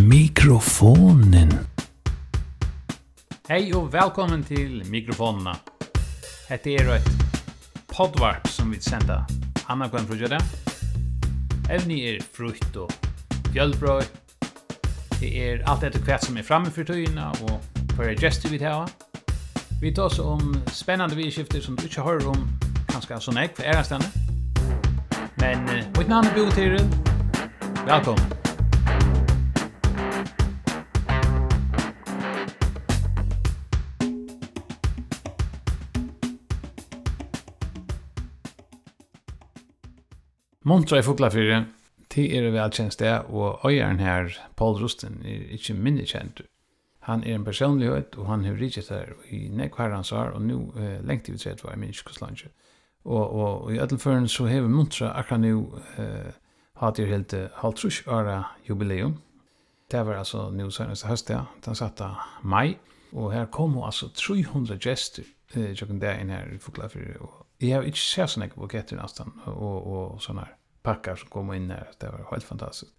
mikrofonen. Hei og velkommen til mikrofonerna. Hette er et podvarp som vi senda Anna Gwen Frugera. Evni er frukt og fjøllbrøy. Det er alt etter hvert som er framme for tøyene og for gestur vi tar. Vi tar oss om spennende vidskifter som du ikke hører om kanskje sånn jeg for ærestandet. Men mitt navn er Bo Tyril. Velkommen. Montra i Fuglafyrir, til er det velkjent sted, og øyeren her, Paul Rusten, er ikke minne kjent. Han er en personlighet, og han har rikket her i nekvarans år, og nå eh, lengt i utredet var i minnskuslansje. Og, og, og i ødelføren så har Montra akkurat nå eh, hatt i helt halvtrus åra jubileum. Det var altså nå senest høst, ja, den satte mai, og her kom hun altså 300 gjester eh, tjokken inn her i Fuglafyrir, og jeg har ikke sett sånne på ketter nesten, og, og, og sånn her packar som kom in där. Det var helt fantastiskt.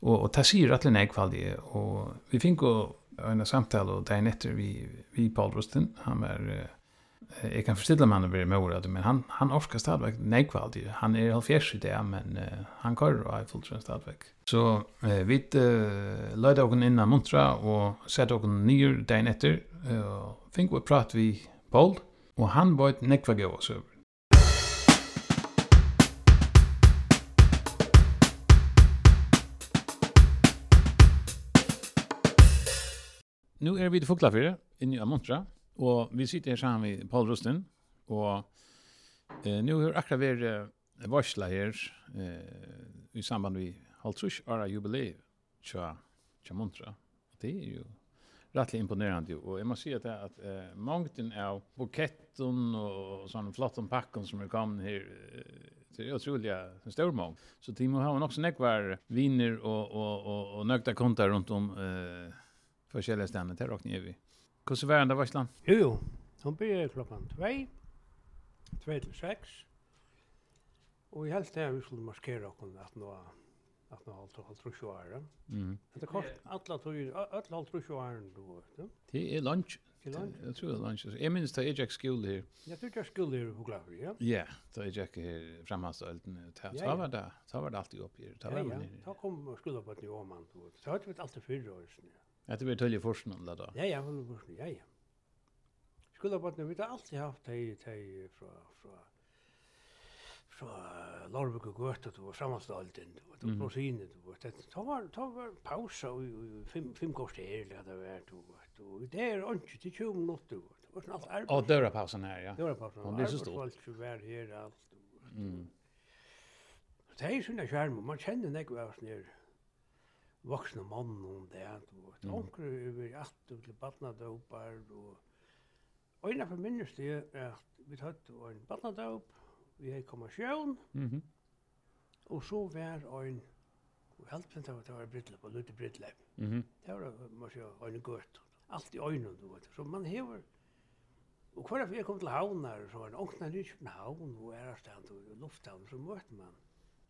Och, och det sier att det är Och vi fick och en samtal och er netter vi, vi Paul Rosten. Han var... Eh, jag kan förstilla mig han blir morad, men han, han orskar stadigvæk nekvaldig. Han är halvfjärs i det, men uh, han kör och er fullt stadigvæk. Så uh, vi eh, löjde oss innan Montra och sette oss nye dagen etter. Eh, fick vi prate vi Paul, och han var ett nejkvaldig oss. nu är vi i Fuglafjärde i av Montra och vi sitter här sammen med Paul Rusten och eh, nu har akkurat vi uh, varsla her eh, i samband med Haltsush Ara jubileum tja, tja Montra. Det är ju rettelig imponerande och jeg må si att, att eh, mangten av buketten och, sånne sån pakken packen som är kommit här det er utrolig en stor mång. Så Timo har också nekvar viner og, och, och, och nökta kontar runt om eh, forskjellige stedene til Rockne Evi. Hvordan var han da, Varsland? Jo, jo. Hun blir klokken 2, 2 til 6. Og i helst til vi skulle markere oss at nå at nå halt alt trus år. Mhm. Det kort alla tog alla alt trus år då, vet du. Det er lunch. Jeg tror det er lunch. Jeg minns det Ajax skola her. Ja, du jag skola her på Glavi, ja. Ja, da Ajax här her ölten tar. Så var det. Så var det alltid upp her. Ta var det. Ta kom skola på att ni om man då. Så hade vi alltid fyrre år sen. Ja, det blir tölje forskning om det da. Ja ja, hon forskning. Ja ja. Skulle bara nu vita allt jag haft här fra, fra, från från Larbuk och det var sammanställd det var prosinen då det var det var pausa, och fem fem kors til her, det var då då det är inte till 20 minuter. Det var snart arbete. Ja, dörra pausen här ja. Dörra pausen. Och det var her, alt. Allt ju väl här. Mm. Det är ju såna man känner när jag var nere voksne mann om det. Og onker over alt og til badnadåpar. Og, og innenfor minnes det at vi tatt var en badnadåp, vi hei kommersjon, mm -hmm. og så var en Og helt fint av det var brittlepp, og lutte brittle. Mm -hmm. Det var, man sier, øyne gøtt. Allt i øynene, du vet. Så man hever, Og hver jeg kom til havnar, så var det åkna ny København og ærestand og lufthavn, så møtte man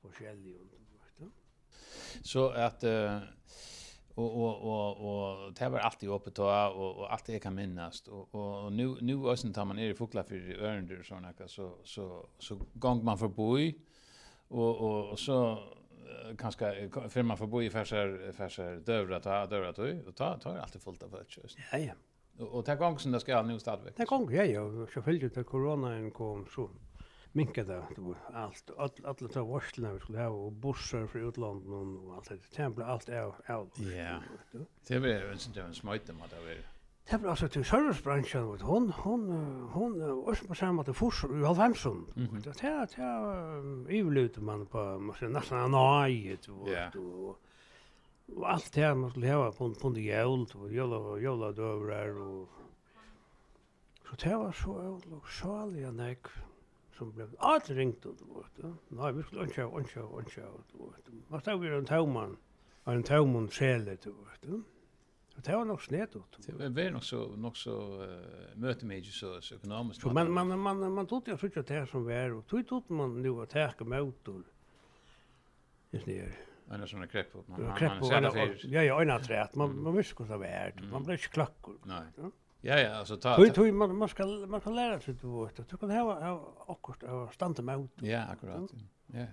forskjellige, og, vet du. Så att uh, och och och och det var alltid öppet då och och allt det kan minnas och och nu nu ösen tar man ner i fåglar för örnder såna här så så så gång man förbi och och och så kanske för man förbi färsar färsar dövra ta dövra ta och ta tar alltid fullt av just. Ja ja. Och, och ta gång som det ska nu stadväck. Ta gång ja ja, så följde det corona en kom så minka det, allt, alla all, ta varslarna vi skulle ha och bussar från utlandet och allt det. Tempel, allt är av. Ja, det var en sån där smöjte man där. Det var alltså till servicebranschen, hon, hon, hon, hon, också på samma till fors, i Halvhemsson. Det här, det här, man på, man ser nästan en ajet och, och allt det man skulle ha på, på det jävl, och jävla, jävla dövrar och, så det var så, och saliga näck som blev allt ringt och det var Nej, vi skulle inte ha, inte ha, inte ha. Man sa vi en tågman, en tauman sele det var Och det var nog snett åt. Det var nog så, nog så uh, möte mig så, så ekonomiskt. Men man, man, man tog jag så inte det som var och tog tog man nu att täcka motor. Just ner. Anna såna krepp åt man. Krepp åt, ja, ja, en trätt. Man, man visste vad det var. Man blir inte klackor. Nej. Ja ja, alltså ta. Hur du man man ska man kan lära sig du vart. Du kan ha ha akkurat och standa med ut. Ja, akkurat. Ja.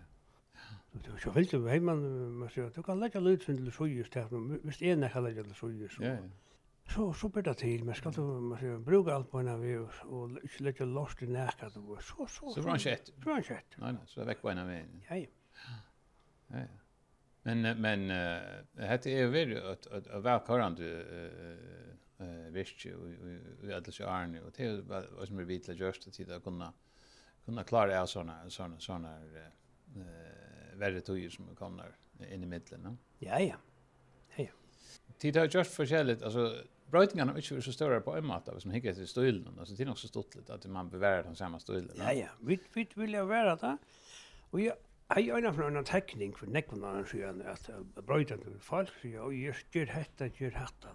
Du så vill du hem man man så du kan lägga lut till så ju stäft. Visst är det lägga till så så. Ja. Så så blir det till men ska du man så bruka allt på när vi och inte lägga lost i näka då så så. Så branschett. Branschett. Nej nej, så väck på när vi. Ja ja. Ja. Men men eh hade är väl att att välkomnande eh eh visst ju alla så arne och det var som vi vill just att titta kunna kunna klara av såna såna såna eh värre tog som kommer in i mitten va ja ja. Ja titta just för skället alltså brötningarna inte så stora på en matta som hickar till stolen alltså det är också stort lite att man bevarar den samma stolen ja ja. Vi vi vill jag vara där och jag Jeg er en fra en tekning for nekvundan sier at brøyden til folk sier, og jeg gjør hetta, gjør hetta.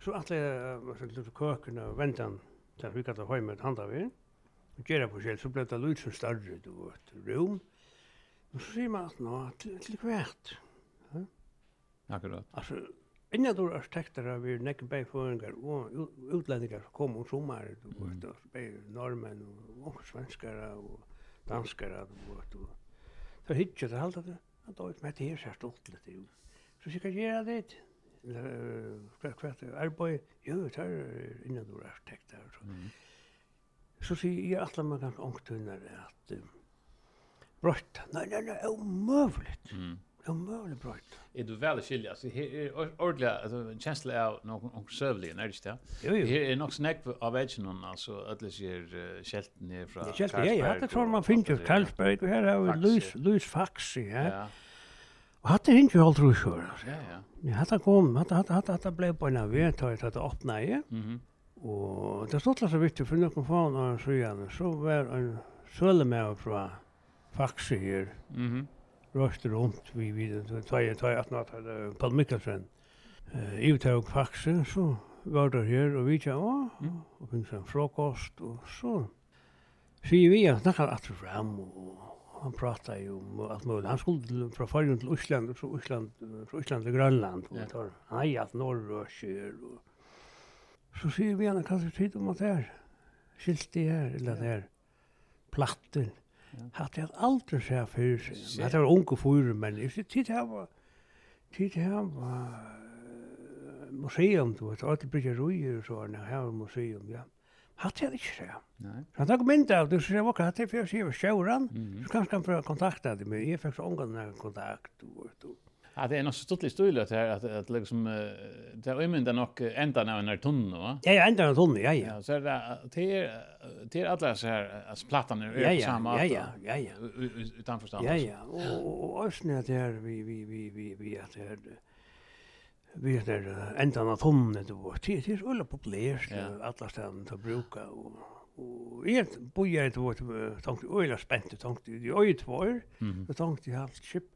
Så att jag var så lite köken och väntan där vi kallade høy med handa vi. Och göra på selv, så ble det lyd som større, du vet rom. Och så sier man at nå til hvert. Ja. Akkurat. Altså, innan då arkitekter har vi näck bäj föringar och utlänningar som kom om sommaren du vet och bäj og, och svenskar og danskar du vet og så hittar det halta det. Han då med det her, så stolt litt jo Så ska jag göra det kvart arbeid, jo, det er innan du arkitekt der. Så, så sier jeg alle man kan onktunar at brott brøtt, nei, nei, nei, er umøvligt. Mm. Det er umøvligt. Er du vel skilja, så her altså, en kjensle av noen søvlig, er det ikke? Jo, jo. Her er nok snack av edgenon, altså, alle sier uh, kjelten fra Karlsberg. Ja, ja, det tror man finn Karlsberg, og her er jo lys, lys faxi, ja. Ja Hatt er ikke alt rusjør. Ja, ja. Ja, hatt kom, hatt, hatt, hatt, hatt blei på en av vi, tar jeg tatt åpna i. Og det stod så viktig, for noen faen av søgjene, så var en søle med fra Faxe her, mm -hmm. røste rundt, vi videre, tar jeg, tar jeg, tar jeg, tar jeg, tar jeg, tar jeg, faxe, så var det her, og vi tja, å, og finnes en frokost, og så sier vi at snakker alt fram, og han pratade ju om allt möjligt. Han skulle till, från Färjön till Island, från Island, från Island till Grönland. Och yeah. tar, han har gett norrrörser. Och... Så säger vi henne, kanske tid om att det här? Skilt det här, eller det här. Platten. Ja. Hade jag aldrig sett för sig. Hade var unge fyra, men jeg sier tid her var... Tid her var museum, du vet, alt Ötelbrygge Røyer og så, her var museum, ja. Mm hatt jeg ikke det. Så han tar mynd av du sier hva hatt jeg for jeg sier, sjøren, så kanskje han prøver å kontakta det, men jeg fikk så omgående kontakt. Ja, det er noe stuttlig stulig at det er, liksom, det er umynda nok enda av en tunnel, va? Ja, ja, enda av en ja, ja. Ja, så er det, det till det er alle disse her, altså platene er på samme. Ja, ja, ja, ja. Utanfor Ja, ja, og, og, og, där vi vi vi vi vi og, og, vi er der enda av tunnen, du vet, det er ulla populært, alla stedene til bruka bruke, og, og jeg bøyer, du vet, tenkte ulla spent, tenkte i øye tvår, og tenkte i halvt skip,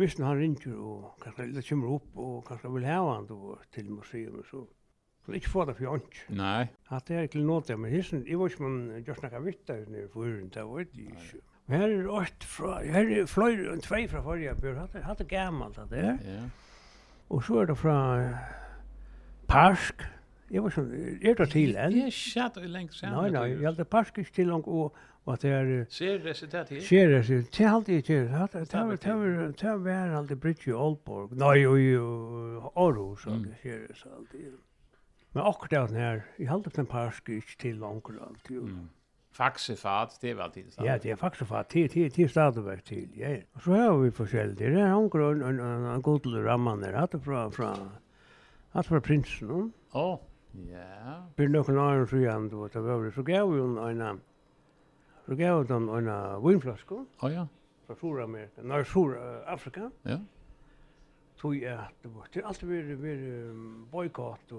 Visst han ringer og kanskje det kommer opp og kanskje vil ha han då til museum og så. Så ikke få det for jant. Nei. At det er til nåt men hissen, jeg var ikke man gjør snakka vitt der nere på huren, det var ikke ikke. Men her er åt fra, her er fløy en tvei fra forrige bjør, hatt det gammalt at det er. Ja. Og så er det fra Parsk. Jeg var sånn, er det til enn? Jeg satt jo lengt sammen. Nei, nei, jeg hadde Parsk ikke til langt, og at det er... Ser resultat her? Ser resultat, det er alltid til. Det er vært alltid Bridge i Aalborg. Nei, og i Aarhus, og det ser det alltid. Men akkurat her, jeg hadde den Parsk ikke til langt alltid. Mm. Faxefat, det var alltid så. Ja, det är faxefat, till till till är till. Ja. Och så har vi forskjelligt. Det är hon grön en, en, en ramman där, att från, från, att från prinsen. Åh, oh, ja. För någon annan så igen då, det var så gav vi hon en, så gav hon en vinflasko. Åh ja. Från Sydamerika, norr Sydafrika. Ja. Tog jag att det var, det har alltid varit, varit bojkott,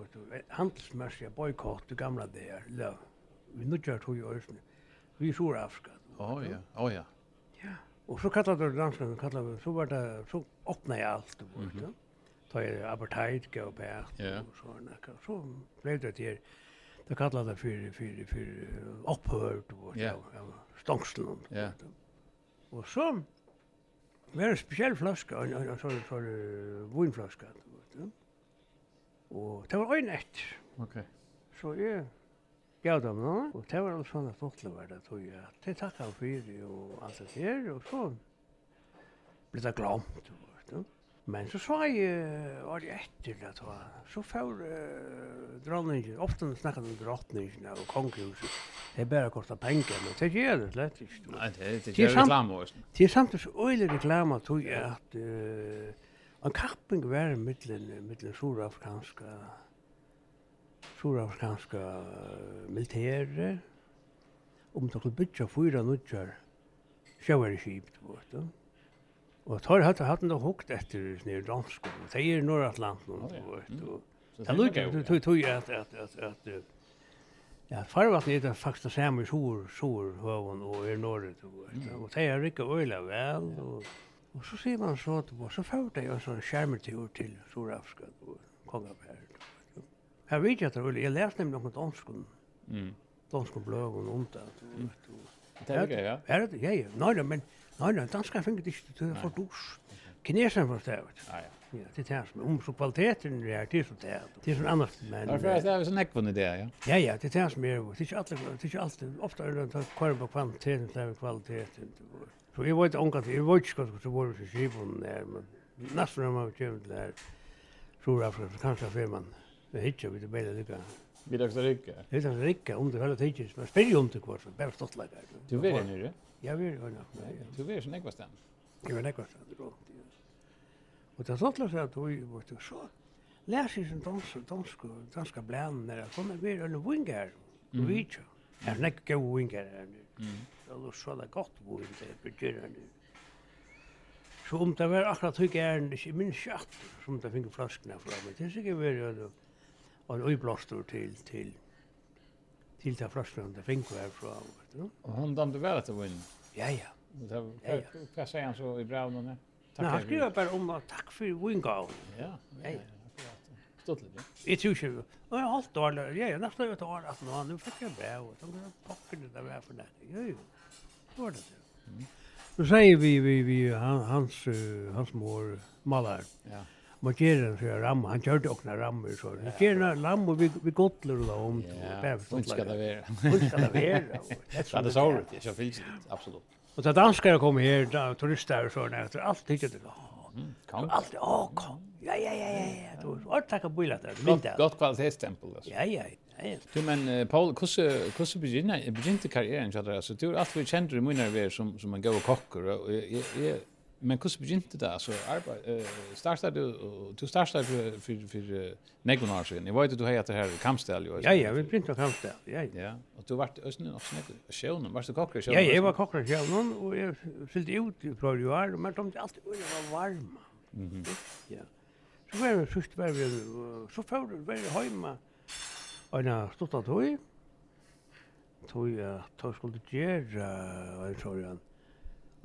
handelsmässiga bojkott, gamla där, löv vi nudjar tog i Øysene, vi i Sur-Afrika. Åh ja, åh ja. Ja, og så kallet det landslagen, kallet det, så var det, så åpnet jeg alt, du vet, ja. Da er apartheid, gav bæst, og så nekka, så ble det til, det kallar det for, for, for opphør, du vet, ja, stangslen, ja. Og så, vi har en spesiell flaske, en sånn, sånn, vinflaska, du vet, ja. Og det var øyne etter. Okay. Så jeg gav dem nå. Og det var alle sånne folkene var det, tror jeg. Det takk han for og alt det her, og så ble det glemt. Men så sa jeg, var det etter det, tror. Så får uh, dronningen, ofte snakket om drottningen og kongehuset. Det er bare kostet penger, men det gjør det slett ikke. Nei, det er ikke reklame også. Det er samtidig så øyelig reklame, tror jeg, at uh, en kapping var mittelen, mittelen sørafrikanske surafskanska militære, om de kunne bytja fyra nudjar sjøverskip, vet du. Og tar hatt hatt nok hukt etter nere dansk. og Det er Nordatlanten, vet du. Det lukkar du tog tog at at at at Ja, farvatnet er faktisk det samme i Sor, Sor, Høven og i Norge. Og det er ikke øyla vel. Og, og så sier man så at så får det jo en sånn skjermetur til Sorafska og Kongabæren. Her vet jeg det, jeg lærte nemlig noen danskene. Mm. Danskene bløgene om det. Mm. Det er det, ja. Er det, ja, ja. Nei, men nei, nei, danskene finner det ikke, det er for dus. Kineserne forstår det. Ja, ja. Ja, det är som om så kvaliteten är här till så där. Det är sån annars men Varför är det sån ekvon det, ja? Ja, ja, det är som er, det er ikke alltid det er ikke alltid ofte er det att kvar på kvaliteten, det er kvaliteten. Så jeg vet onka det jeg vet ikke ska så vara så skivon där men nästan när man kommer där så är det kanske för man så hittar vi det bättre lika. Vi dags rycka. Det dags rycka om det hela tiden. Man spelar om det kvar så bara stått lägga. Du vill nu det? Jag vill ju nog. Du vill ju näkva stan. Jag vill näkva stan. Och det stått lägga att vi vart så. Lär sig en dans dansk danska bland när jag kommer vi en winger. Vi tror. Jag näkva go winger. Mm. Det så där gott bo inte på nu. Så om det var akkurat hygge er, ikke minst kjatt, som det finner flaskene fra, men det er sikkert veldig og en øyblåstor til, til, til det første fra vet du Og han dømte vel etter vinn? Ja, ja. ja Hva sier han så i brevnen? Nei, han skriver bare om at takk for vingav. Ja, ja, ja. Stått litt, ja. Jeg tror ikke, og jeg har holdt dårlig, ja, jeg nesten et år at nå, nå fikk jeg brev, og så kunne jeg pakke det der for det. Jo, jo, så var det det. Nu sier vi, vi, vi han, hans, hans mor, Malar. Ja man gjør en sånn ramme, han kjørte okna også en ramme, så han gjør en ramme, vi, vi godler det om, bare for godler. skal det være. Hun skal det være. Det er så rett, jeg finnes det, absolutt. Og da danskere kom her, da, turister og sånn, etter alt hittet det, åh, kong. Alt, åh, kom. ja, ja, ja, ja, ja, du, har takk og bilat der, mynd der. Godt kvalitetsstempel, altså. Ja, ja, ja. Du, men Paul, hvordan begynte karrieren, så du, alt vi kjenner i munnarver som som en gav kokker, og jeg, men hur begynte det alltså arbete eh startade du du startade för för, för någon. Jag vet att du hade det här kampställ ju. Ja ja, vi printa kampställ. Ja. Ja, och du vart ösnen också snägg. Sjönen, varst du kockare sjönen? Ja, jag var kockare sjönen och jag fyllde ut på ju år, men de alltid var varma. Mhm. Ja. Så var det sjukt var vi så får du vara hemma. när stod det då? Tog jag tog skulle göra en sån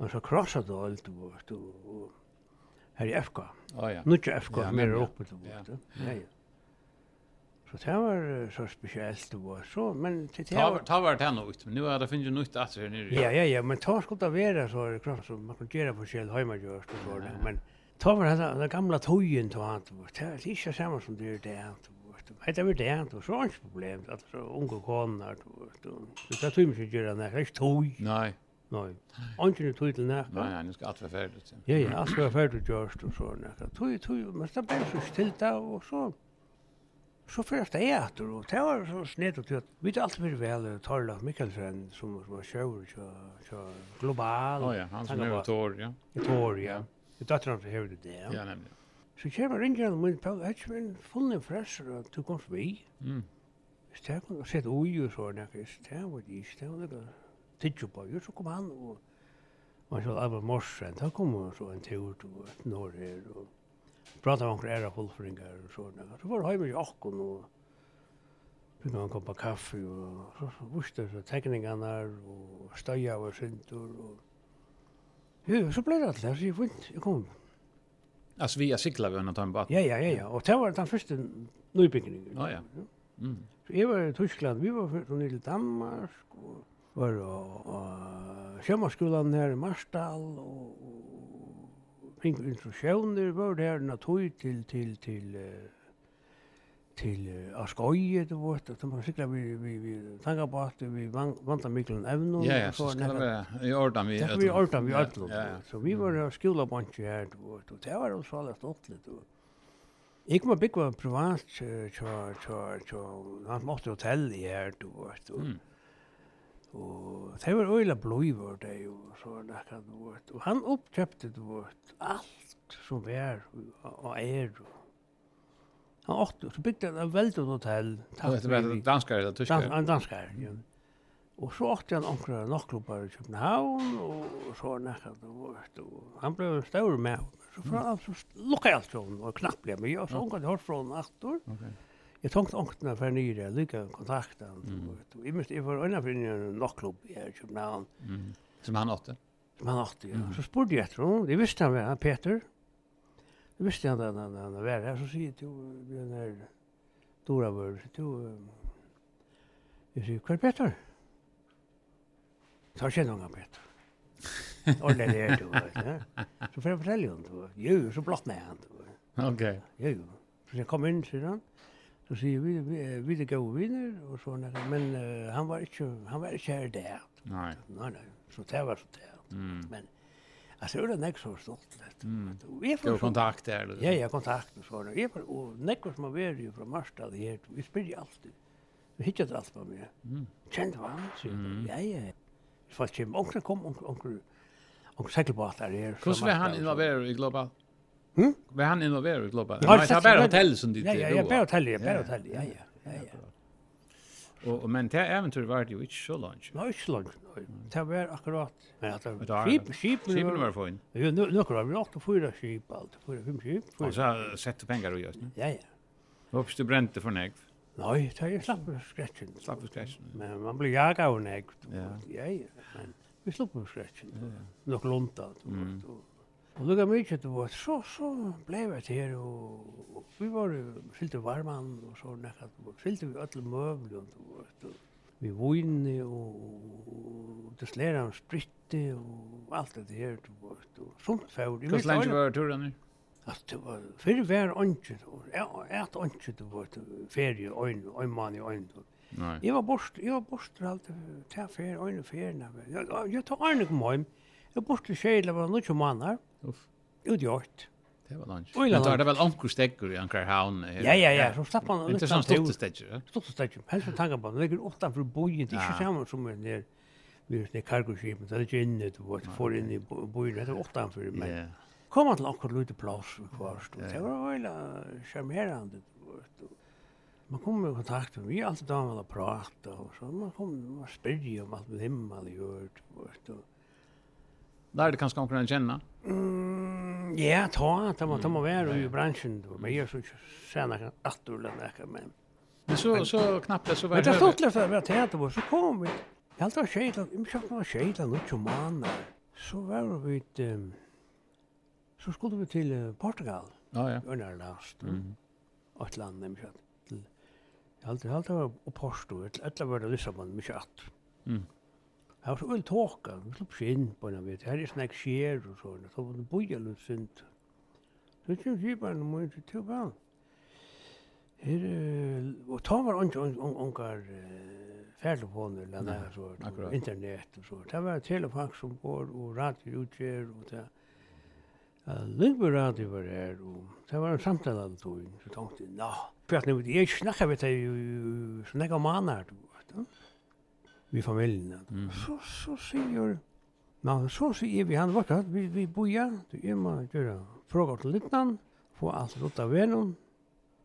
men så krossade det allt bort och här i FK. Ja ja. Nu är FK ja, mer uppe då. Ja. ja. ja. Så det var så speciellt det så men det tar var det var det nog men nu är det finns ju nytt att här nere. Ja ja ja men tar skulle det vara så kross så man kan göra på själ hemma just så där men tar var det den gamla tojen då han det är inte samma som det är där Det är det här, så är det inte problem, att så unga konar, det är inte så mycket det, göra, det är inte tog. Nej. Nej. Anken är tydligt näka. Nej, nu ska allt vara färdigt. Ja, ja, allt være ferdig görst og så näka. Tui, tui, men ska bara så stilta og så. Så för det er etter, og det var så snett och tydligt. Vi vet alltid vel, Torla Mikkelsen som var sjöver så global. Ja, ja, han som är tår, ja. Tår, ja. Det dotter han som hever det där. Ja, nämligen. Så kommer Paul, jeg på Hedgeman fullen fresh og du kom forbi. Mm. Stäck och sett ui og så näka. det var det, så det var det tidsjubøyer, så kom han og man så Albert Morsen, da kom han så en tur til Norge og pratet om noen ære fullfringer og sånne. Så var det hjemme i Akkon og fikk kom på kaffe og så visste så tegningene og støya og syntur og Jo, så ble det alt her, så jeg fint, jeg kom. Alltså vi har cyklat vi under tiden bara. Ja, ja, ja, ja. Og det var den første nøybyggningen. Ja, ja. Mm. Så jeg var i Tyskland, vi var først ner till Danmark og var og sjømaskolan her i Marsdal og fink instruksjoner var det her natur til til til til Askoje det vart att man cyklar vi vi vi tankar på att vi vantar mycket ämnen ja, ja, så ska vi i ordan vi vi ordan vi allt så vi var skola bunch här och det var så alla stått lite och Jeg kom og bygge privat, så han måtte hotell i her, du. Vet, Mm. Og det var øyla blod det jo, så var det akkurat vårt. Og han oppkjøpte det vårt, alt som er og er. Han åtte, så bygde han en veldig hotell. Og det var danskar eller eller tyskare? En danskar, ja. Og så åtte han omkring nokklubbar i København, og så var det akkurat vårt. Og han ble en større med. Så fra, så lukka jeg alt sånn, og knapp ble med, og så omkring hørt fra han aktor. Okay. Jeg tenkte ångtene for nyere, lykke kontakten. Mm. Jeg, mest, jeg var øyne for en nokklub i København. Mm. Som han åtte? Som han åtte, ja. Mm. Så spurte jeg etter henne. Jeg visste han var, Peter. Jeg visste han at han, han var her. Så sier jeg til den her Dora vår, til Jeg sier, hva er Peter? Så kjenner han Peter. Og det er du, det, Så får jeg fortelle henne, jo, så blått med han. Ok. Jo, jo. Så jeg kom inn, sier han. Så sier vi, vi, vi er gode viner, og sånn, men uh, han var ikke, han var ikke her der. Nei. Nei, nei, så det var så det. Mm. Men, altså, det var nek så stolt, vet mm. Det var kontakt der, eller? Ja, ja, kontakt og sånn. Jeg var, og nek som har vært jo fra Marstad her, vi spyr jo alltid. Vi hittet allt på meg. Mm. Kjent var han, sier mm. Ja, ja. Så faktisk, onkel kom, onkel, onkel, onkel, onkene, onkene, onkene, onkene, onkene, onkene, onkene, onkene, onkene, Hm? Var han involverad i klubben? Nej, det var bara hotell som dit. Ja, ja, ja, bara hotell, bara hotell. Ja, ja, ja. ja. Och men det eventyr var det ju inte så langt. Nei, ikke langt. Det var akkurat. Men at det var skip, skip. Skip var fin. Jo, nu nu var vi åtte fyra skip, allt, Fyra, fem skip. Og så sette penger og gjøst. Ja, ja. Hoppas du brente för negv? Nei, det er slapp for skretchen. Slapp for skretchen. Men man blir jaga av negv. Ja, ja. ja. Men vi slapp for skretchen. Nok lunta. Mm. Og lukka mykje det var så så blev det här og vi var skilte varman og så nästan skilte vi alla möbler och og vi vojne og det slera om spritte og alt det her, det var och sånt fyrir. Hur länge var turen nu? Alltså det var för var onkel och ett onkel det var ferie en en man i en. Nej. Jag var bort jag var bort allt till ferie en ferie när jag jag tar en kom hem. Jag bort till Själva var nog ju mannar. Mm. Utgjort. Det var lunch. Men tar det väl ankur stäcker i ankar havn. Ja, ja, ja. Så slapp man. Inte sån stort steggur. Stort steggur. Helst tanka på. Det ligger åtta för bojen. Det är inte samma som en ner. vi är ner kargoskipen. Det är inte inne. Du får in i bojen. Det är åtta för mig. Ja. Kom man till ankur lite plats kvar. Det var öjla charmerande. Man kom i kontakt med, vi alltid damer och prata och så. Man kom och spyrde om allt med himmel i hört. Och Där det kanske kan känna. Mm, ja, ta, ta, ta må vara i branschen då, men jag så tjänar att du lämnar men. Men så så knappt det så var det. Men det stod klart att det hade så kom vi. Jag hade skit, jag försökte vara skit och nåt som man. Så var vi ett så skulle vi till Portugal. Ja ja. Under last. Mm. Och land nämligen. Jag hade var på Porto, ett ett var det Lissabon mycket att. Mm. Det var så øl tåka, vi slapp skinn på henne, vet du. Her er snakk skjer og sånn, så var det boja litt synd. Så kjøm skiparen må ikke til vel. Her, og ta var ikke ongar færlefoner, eller annet, så, internett og så. Det var telefax som går, og radio utgjør, og det. Lindberg radio var her, og det var en samtale av tog, så tenkte jeg, nå, for at nå, jeg snakker vi til, snakker manar, du vet, vi familjen. Mm. Så, så sier Nå, så sier vi han vart at vi, vi boja, du er med gjøre frågor til lytnan, få alt rutt av venom.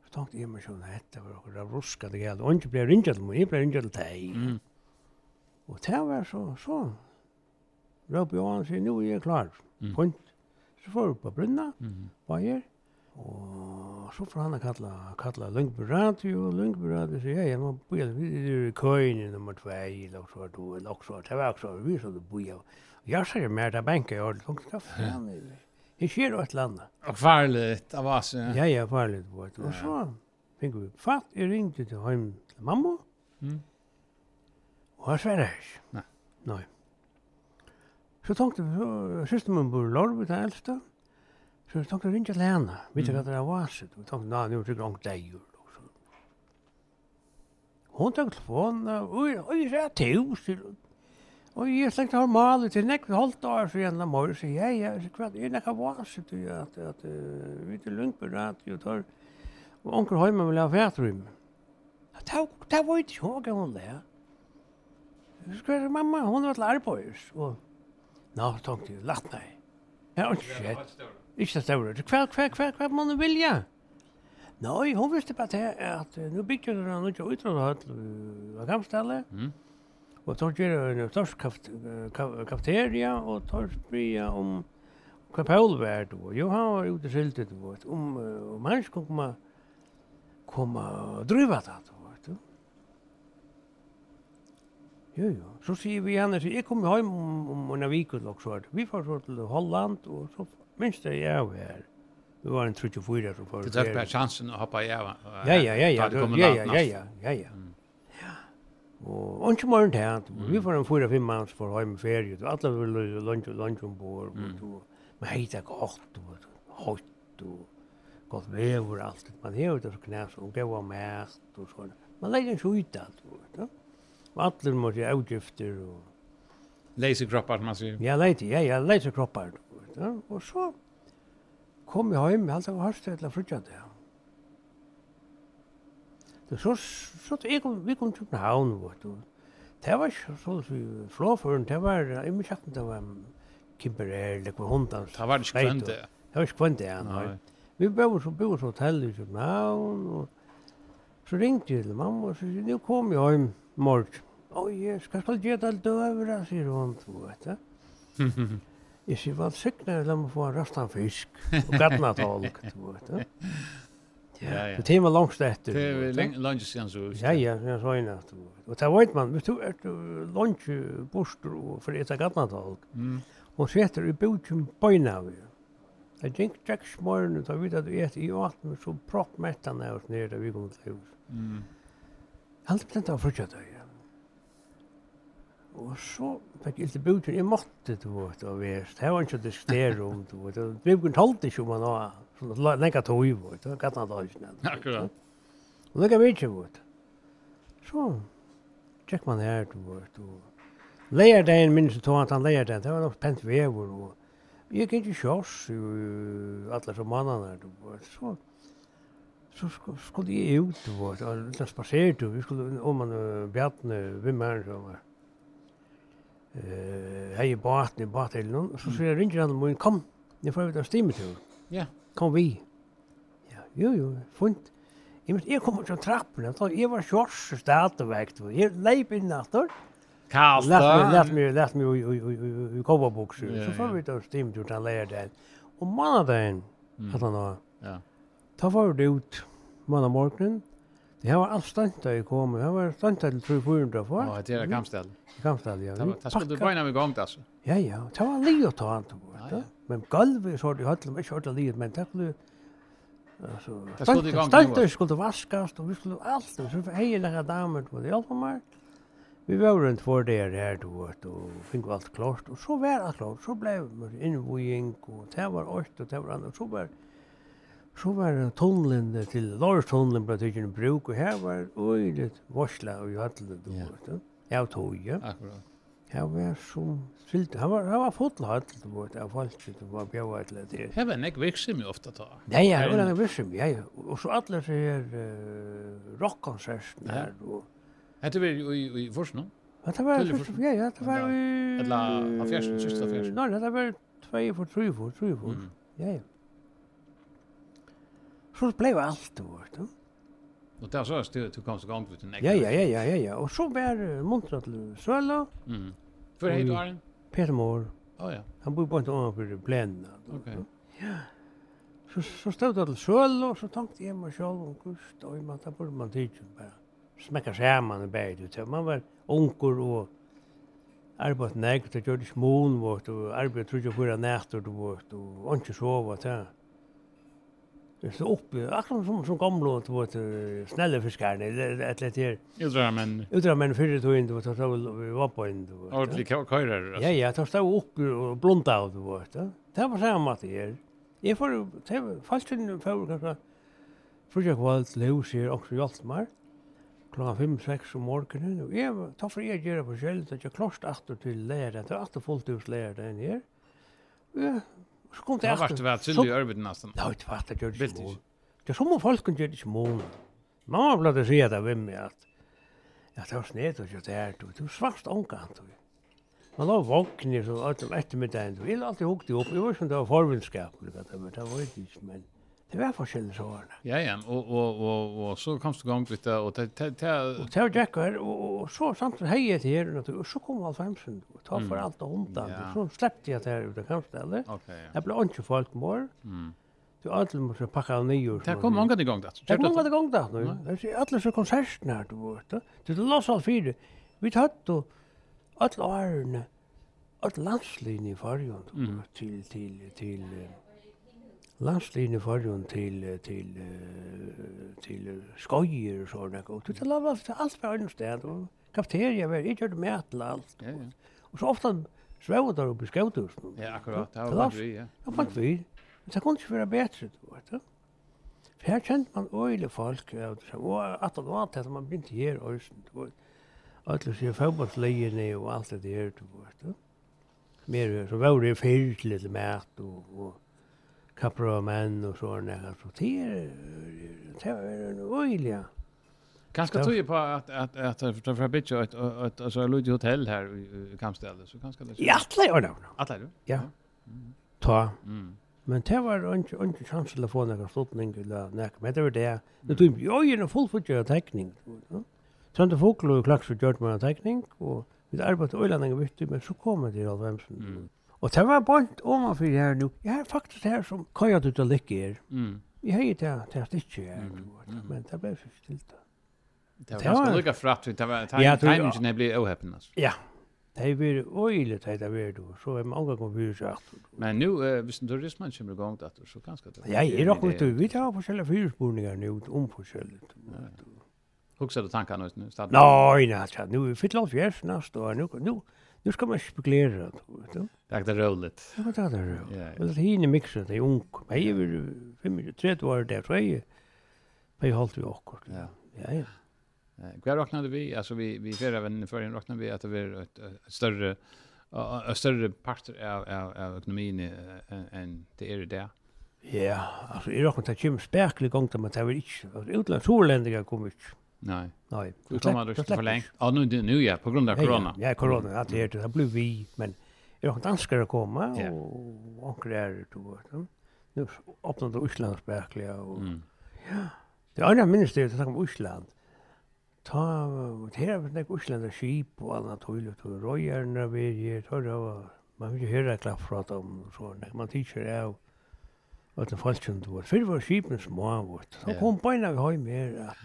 Så tenkte jeg meg sånn, dette var akkurat av ruska det galt, og ikke ble rinja til meg, jeg ble rinja til deg. Mm. Og det var så, så, Røp Johan sier, nu er jeg klar, mm. punkt. Så får vi på brunna, mm. bare Og så får han kalla, kalla Lundby Radio, og Lundby Radio sier, ja, jeg må bo vi er i køyne nummer 2, eller også var du, eller også var det, eller også var vi som du bøyer. Og jeg sier mer, det benker jeg ordentlig, hva faen er det? Det skjer jo et eller annet. Og farlig, av oss, ja. Ja, ja, farlig, og så fikk vi fatt, jeg ringte til hjem til mamma, mm. og jeg sverre ikke. Nei. Nei. Så tenkte vi, søster min bor i Lorbe, den eldste, og Så jeg tenkte ringe til henne, vet du hva det var sitt? Jeg tenkte, nei, nå er det grann deg gjør. Hon tok telefonen, og jeg sa til Og jeg slengte har malet til nekve halvt år, så gjennom mor, så jeg, jeg, så kvart, jeg nekka vaset, at, at, vi til Lundberg, at jeg tar, og onker Høyma vil ha fætrym. ta, var ta, hva hun det, ja. Så kvart, mamma, hun var til arbeids, og, nå, tenkte jeg, latt meg. Jeg har ikke sett. Ikke det større. Hva, hva, hva, hva må du vilja? Nei, hun visste bare til at uh, nå bygger hun noe ikke utrådhøll av kampstallet. Mm. Og tar gjør en størst kafeteria, og tar spria om hva Paul var då. Jo, han var ute skiltet, du vet, om, om han skulle komme, komme og driva det, du. Jo, jo. Så sier vi henne, jeg kommer hjem om, om en vik, og så, vi får så til Holland, og så minst det jeg var. Vi var en 34 som var. Du tog bare chansen å hoppe i Ja, ja, ja, ja, ja, ja, ja, ja, ja. ja. Og ikke morgen til at vi får en fyra fem manns for å ha med ferie, og alle vil lunge og lunge ombord, men hei, det er godt, og høyt, og godt vever og alt, man hever det så knæs, og gav av mæst, og sånn. Man legger en skjut alt, og alle må si avgifter, og... Leise kroppar, man sier. Ja, leise, ja, ja, leisekroppar, og ja, og så kom jeg hjem, jeg halte jeg var hørst til å flytte det. Det så, så jeg kom, vi kom til København, vet du. Det var ikke så vi flåføren, det var, i må kjøkken, det var kimperer, det var hundans. Det var ikke kvend det. Var ikke kvend det, ja. Vi bor så bor så hotell i København, og så ringte jeg til mamma, og så sier, kom jeg hjem morgen. Oi, skal jeg skal gjøre det alt over, sier hun, vet du. Jeg sier, hva sykner jeg lemmer for rastan fisk og gattna tolk, du vet, ja. Ja, ja. Det var langt etter. Det var langt siden så. Ja, ja, ja, så inne. Og det vet man, hvis du er langt borster og for etter gattna tolk, mm. og setter i bøtjen bøyna vi. Jeg gikk tjekk smøren ut av vidt at du et i åten, så propp mettan er oss nere da vi kom til hus. Mm. Alt blant av frutja. Og så fikk jeg til bøter, jeg måtte, du vet, og vi, Det var ikke å diskutere om, du vet. og vi kunne talte ikke om han var sånn lenge tog, du vet. Det gatt han da ikke nevnt. Akkurat. Og lenka vi ikke, vet. Så, tjekk man her, du vet. Og leier leierdagen minnes jeg tog at han leier det det var nok pent vever, og jeg gikk ikke kjørs, og alle som mannen her, du vet. Så, så skulle jeg ut, du vet, og litt spasert, og vi skulle om man bjattne, vi mer, så var eh hej båten i båten så så jag ringer han men kom ni får vita stimme till. Ja. Kom vi. Ja, jo jo, funt. Jag måste jag kommer från trappan så jag var shorts ställt och vägt. Jag leip in efter. Kast. Lätt mig lätt mig i i i coverboxer. Så får vi då stimme till han lär där. Och månaden att han då. Ja. Ta var det ut månaden morgonen. Det var allt stant där jag kom. Det var stant där till 300 för. Ja, det är Gamstall. Gamstall, ja. Det skulle du börja med gång där. så. Ja, ja. Det var lite att ta hand om. Men golvet så det hade mig kört lite men det skulle... alltså stant där skulle vaskas och vi skulle allt så hej några damer på det hjälpa mig. Vi var runt för det här då och fick allt klart och så var det klart så blev det invoing och det var åt och det var annat så var det Så var det tunnelen til Lorstunnelen ble tykk en bruk, og her var øyne varsla og i hattelen du var, da. Jeg tog, ja. Akkurat. Her var som fyllt, han var, han var fotla hattelen du var, av folk som var bjøy til det. Her var nek virksom jo ofta ta. Nei, her var nek virksom, ja, ja. Og så alle så her uh, rockkonserten her, og... Hette var i, i, i Forsno? Det var, ja, ja, det var i... Eller, av fjersen, siste av fjersen? Nei, det var 2 for, 3 for, 3 for. Ja, ja så blev allt vårt. Och där så stod du kom så gång ut en Ja, ja, ja, ja, ja, ja. Och så var muntra till Söla. Mm. För hej då. Peter Moore. Oh ja. Han bor på en annan för blända. Okej. Ja. Så så stod det till Söla och så tänkte jag mig själv om kust och man tar på man tid bara. Smäcka skärman i berget ut. Man var onkel och arbeid nekt, det gjør det smån vårt, og arbeid trodde jeg fyrir nætter vårt, og ikke sova til så uppe akkurat som som gamla du vet snälla fiskar det ett lätt här utrammen utrammen för det då det var så vi var på in det ordentlig körer ja. ja då stod upp och blunda ut du vet det var samma det här jag får fast in för kanske för jag var lås här också Jaltmar klockan 5 6 om morgonen och jag tar för jag gör på själv att jag klost åter till lära det åter fullt hus lära den här ja Så kom det efter. Det var väl till i örbet nästan. Ja, det var det gjorde det. Det som om folk kunde göra små. Mamma blev det säga det vem jag att Ja, det var snett och det är du du svart onkant. Man låg vaken så att efter med den. har alltid hukte upp. Vi var som det var förvänskap. Det var det inte men Det var forskjellige sårene. Ja, ja, og, og, og, og så kom du gang litt, og det var djekker, og, og, og så samtidig hei jeg til her, og så kom alt hemsen, og ta for alt og hundan, og så slepte jeg til her ut av kampstedet. Ok, ja. Jeg ble ikke folk mor, mm. du alle måtte pakke av nye. Det kom mange til gang det. Det kom mange til gang det, det er alle så konserten her, du vet, det er loss alt fire. Vi tatt og alle årene, alle landslinjer i fargen, til, til, til, til, til landslinjen til, till til till skojer sånne. Og du det la var alt för en sted. Og kafeteria var gjør det med allt. Ja, ja. og så ofte svev der oppe i skautusen. Ja, akkurat. Det var bare vi, ja. Ja, var vi. Men det kunne ikke være bedre, du vet du. For her kjente man øyelig folk Ja, og och att det var at man blir inte här och så. Alla ser fotbollslejerna og alt det der, du vet du. Mer så var det fyrt litt mat og, og kappra menn og så när så det det är en oilja. Ganska tror på att att att att för bitch ett ett alltså ett litet hotell här i kampstället så ganska det. Ja, alla gör det. Alla du? Ja. Ta. Mm. Men det var inte inte chans att få några flottning eller näck men det var det. Det tog ju en fullfutjad teckning. Sånt det folk och klax för gjort med teckning och vi arbetade öland en vitt men så kommer det allvemsen. Mm. Og det var bant om omanfyr her nu. Jeg er faktisk her som kaja ut og lykke her. Mm. Jeg hei det, det er ikke her, mm. men det ble fyrir stilt da. Det var ganske lukka fratt, det var timingen jeg blir åheppen, altså. Ja, det er vært øylet det er vært, så er mange ganger fyrir seg at. Men nu, hvis en turismen kommer i gang, så ganske det. Ja, jeg er akkurat, vi tar forskjellige fyrspurningar nu, om forskjellig. Huxar du tankar nu? Nei, nei, nu er vi fyrt lov fjers, næst, og nu, nu, nu, Nu ska man spekulera då, vet du. Det är roligt. Ja, det är roligt. Men det hinner mixa det ung. Men jag vill fem tre år där tror jag. Men jag hållt vi också. Ja. Ja, ja. Eh, vad räknade vi? Alltså vi vi förra för en räknade vi att det var ett, ett större en större part av av, av ekonomin än det är det. Ja, alltså i räknade Jim Sperklig gång där man tar väl inte. Utlandsholändiga kommer inte. Nej. Nej. Du kommer du för länge. Ja, nu nu ja, på grund av corona. Ja, corona, ja, det det det blir vi, men jag har danskar att komma och onkel är då. Nu öppnar det Island verkligen och ja. Det andra ministeriet som om Island. Ta det här med det Island skip och alla toilet och rojer när tar det, torra man vill ju höra klapp från om så när man teacher är och att det fallet inte var. För var skipen små. Så kom på när vi har mer att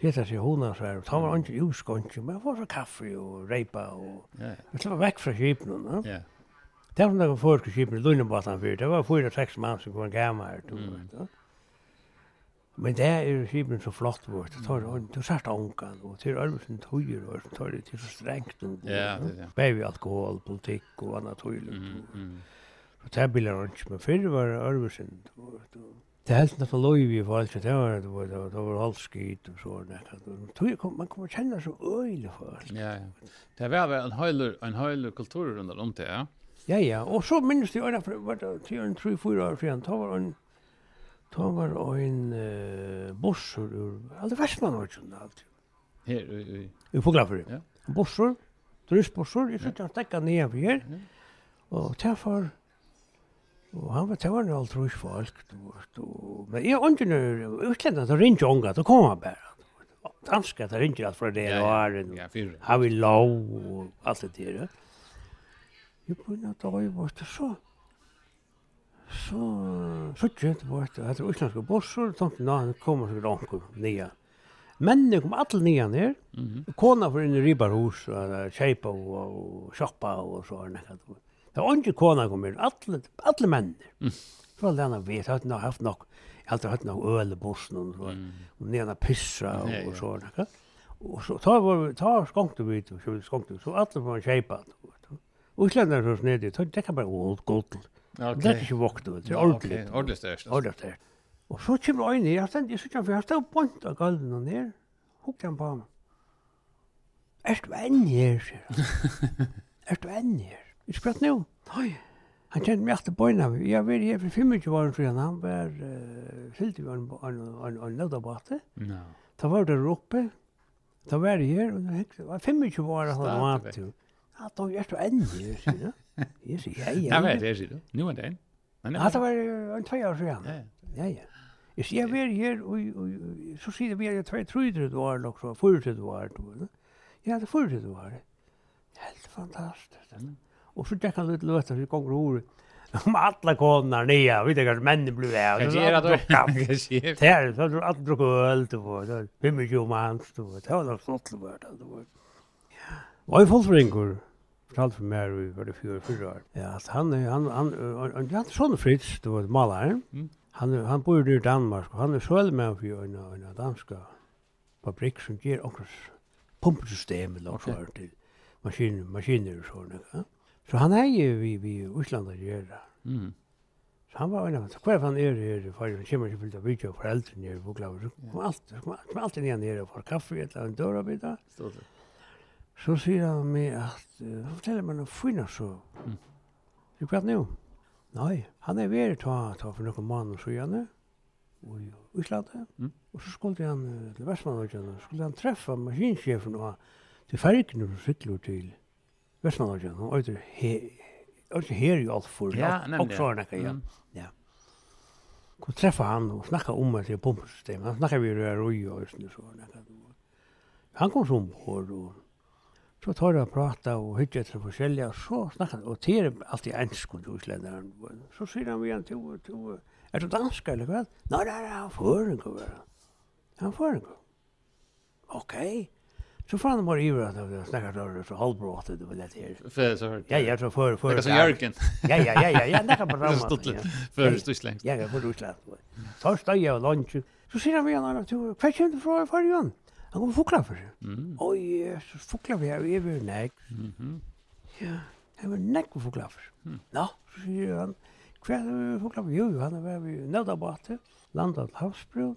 heta sig hona så här. Ta var inte uskontje, men var så kaffe och repa och ja. Det var väck från skipen, va? Ja. Det var några folk skipen i Lundbatan för det var fyra sex man som kom gammal då, va? Men det er skipen så flott vart. Det tar hon du sagt onkan och till tøyer, og och tar det til så strängt och ja, baby alkohol, politikk og annat tojer. Mm. Mm. Så tar bilar inte men förr var Ölvesen då Det helt när för lov i fall det var det var det var alt skit og så där. Tror kom man kommer känna så öjle för. Ja. ja. Det var väl en höjler en höjler kultur runt om det. Ja ja, og så minns jag där var det 3 4 år siden. då var en då var en uh, bossor ur alltså vestmann var ju alt. Här i i Foglafur. Ja. Bossor, turistbossor, jeg sitter och täcka ner här. Och därför Og han var tævar nu alt rus folk. du vart, og... Men jeg ånden nu, utlendan, så rinja ånga, så kom han bare. Danska, så rinja alt fra det og æren. Han vil lov og alt det der. Jeg begynner at døy bort, så så så gjent bort, at utlandske bossor, tomten da, han kom og sikkert ånko, nia. Mennene kom alle nia ned, kona for inn i ribarhus, kjeipa og sjoppa og så, nekka, nekka, Det var ikke kona kom inn, alle, alle menn. Mm. Så var det henne vet, jeg hadde haft nok, jeg hadde hatt nok øl i bussen, og, mm. og nena pissa og, og sånn. Og så ta, var, ta skonkte vi, skonkte vi, så alle var kjeipa. Uslender så snedig, det kan bare old gold. Okay. Det er ikke vokte, det er ordentlig. Okay. Ordentlig størst. Ordentlig størst. Og så kommer øynene, jeg stendte, jeg stendte, jeg stendte bort av gulven og ned, hukte han på meg. Er du enn her, sier han. Er du enn her? Vi spratt nu. Oi. Han kjente meg etter bøyna. Jeg har vært her for 25 år siden. Han var uh, fyllt i en, en, en, en nødabate. No. Da var det oppe. Da var jeg her. Det var 25 år han var til. Ja, da var jeg så enn. Jeg sier, jeg sier, jeg vet, jeg sier. Nå var det enn. Ja, det var en tvei år siden. Ja, ja. Jeg sier, jeg var her, og så sier vi at jeg tvei trydre du var nok, så fyrre du var. Ja, det fyrre du var. Helt fantastisk. Ja. Og så gikk han løt, løta, så kom roret. Om alla konar nya, vi tänker att männen det, Kan Det då? Kan dricka. Det är så att alla druckit öl du vet. det. Vem är ju du vet. Det var något flott var du vet. Och en fullfringur fortalte för mig vi var det fyra fyra år. Ja, att han han han han han, sån Fritz då var målare. Han han bor i Danmark och han är själv med för en en danska fabrik som ger också pumpsystem eller något til Maskiner, maskiner och sånt. Ja. Så han er jo vi vi Osland å gjøre. Mm. Så han var en av kvar han er her, for han kommer ikke fullt av det og foreldre allt i på så Kom alt, så kom allt ner og får kaffe eller en dörr bita. Så sier han meg mig han forteller meg noe fina så. Mm. Du vet nu. Nei, han er väl ta ta för några månader så gjerne, Och i Island. Mm. og så skulle han til Västmanland skulle han träffa maskinsjefen og til färgen och sykler til, Vestmannagen, han øyder he, her i Alfor, ja, Og nemlig, ja. ja. Kom treffa han og snakka om det i pumpsystemet, han snakka vi røy røy og sånn, han kom som ombord, och så tar han prata och hittar till forskjelliga, och så snakkar han, og det er alltid enskund i utländaren. så säger han vi till til, är du dansk eller hva? Nej, nej, nej, han får en føringer, han føringer. Okej. Okay. Så får han bara ivra att jag snackar då så halvbrott det väl det här. För så hört. Ja, jag tror för för. Det är så Jörgen. Ja, ja, ja, ja, ja, det kan bara. Stort lätt. För Tyskland. Ja, det var Tyskland. Så står jag och lunch. Så ser vi en annan tur. Fashion för för Jörgen. Han kommer fukla för sig. Mm. Oj, så fukla vi är över näck. Mhm. Ja, han var näck och fukla för. Ja, så säger han. Kvar fukla vi ju han var vi nöda bort. Landat havsbron.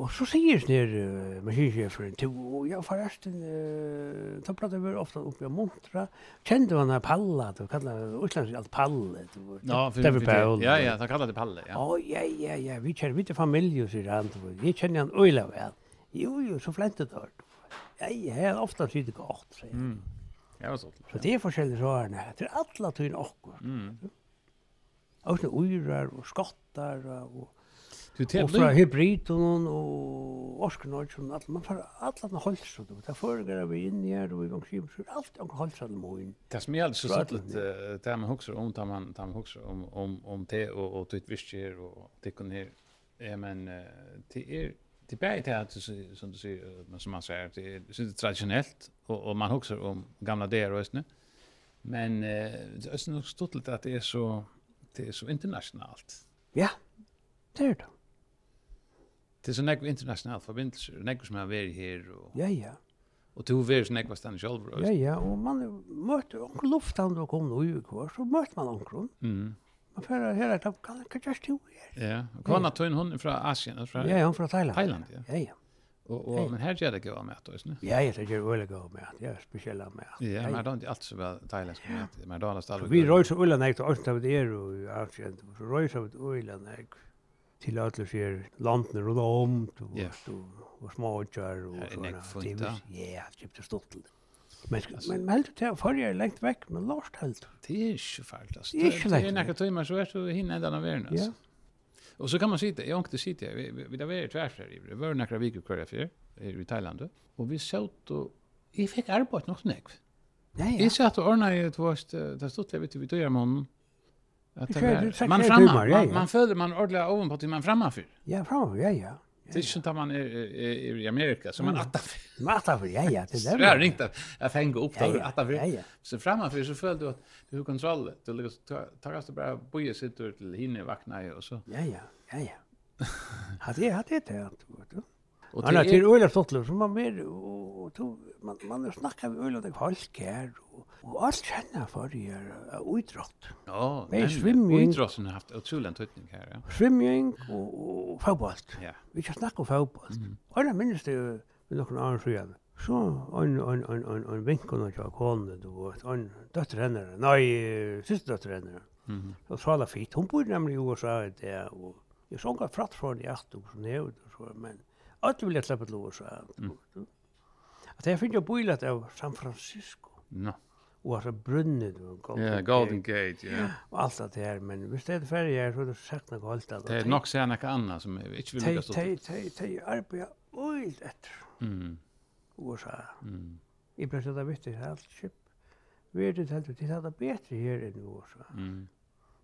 Og så sier det uh, maskinsjeferen til, og ja, forresten, uh, da pratet vi ofte oppe i Montra. kjente man her Palla, du kallar Østlands alt Palle, du var no, David Paul. Ja, ja, han kallar det Palle, ja. Å, ja, ja, ja, vi kjenner vidt familie, sier han, jeg kjenner han øyla vel. Jo, jo, så flentet det, ja, ja, ja, ofte sier det godt, sier han. Ja, så. Så det er forskjellige svarene, det er alle tøyne okkur. Mm. Og så urar og skottar og Du tar fra hybrid och någon och orsknor som allt man får alla man hålls så. Det förgår vi in här och vi går skym så allt och hålls alla moin. Det som är alltså så att det där man huxar om tar man tar man huxar om om om te och och typ visst och tycker här. Ja men det är det bär det att som du säger som man säger det är traditionellt och och man huxar om gamla där och östne. Men eh det är nog stort att det är så det är så internationellt. Ja. Det är det. Det är så näkva internationella förbindelser, näkva som har varit här. Och, ja, ja. Och du varit så näkva stannar själv. Ja, ja, och man mötte onkel luftan och kom nu i kvar, så möter man onkel. Mm. Man får höra att kan kan jag stå här. Ja, och kan att ta in hon från Asien, från Ja, ja, från Thailand. Thailand, ja. Ja, ja. Och och men här gör det gå med då, isn't Ja, jag tycker det vill gå med. Ja, speciella med. Ja, men det är inte alls så väl thailändsk med. Men då är det Vi rör så ulla näkt och östra vid er och Asien. Så rör så vid ulla näkt till alla ser landen runt om och yeah. och småkör och såna Ja, typ det stort. Men men meld du till för jag längt väck men last helt. Det är ju färdigt. Det är några timmar så är du hinner ända av världen alltså. Och så kan man sitta, jag åkte sitta, vi, vi där var ju tvärfärg, det var några veckor kvar för i Thailand. Och vi såg och vi fick arbete något snägg. Ja, ja. Jag satt och ordnade ett vårt, det stod det vet du, vi tog i månaden. Att det man frammar, ja, ja. man föder man ordla oven på till man framför. Ja, frammar, ja, ja. Det är inte man är är, i Amerika så man attar. Man attar för ja ja, det där. Jag ringte jag fängde upp där attar för. Så framför så föll du att du har kontroll. Du lägger tar du bara boje sitter till hinne vakna och så. Ja ja, ja ja. Hade jag hade det att du. Och det är öliga flottler som man mer och to man man snackar om öliga det folk här och allt känner för er utrott. Ja, men svimming idrotten har haft otroligt tydning här. Ja. Swimming och fotboll. Ja. Vi kan snacka om fotboll. Och det minns det med någon annan Så en en en en en vinkel och jag kom det var en dotter Nej, syster dotter. Mhm. Så svala fit. Hon bor nämligen i USA där och Jag såg att fratt från i Astor och det är så men Alle vil jeg slippe til USA. Mm. her. At jeg finner jo bøylet av San Francisco. No. Og altså brunnet og Golden Gate. Ja, Golden Gate, ja. Og alt det her, men hvis det er ferdig her, så er det sagt noe holdt av det. Det er nok sier noe annet som jeg ikke vil lykke stå til. Det er arbeidet øyelt etter USA. Mm. Jeg ble sånn at jeg det er alt kjipt. Vi er det helt ut, det er det bedre her enn i USA.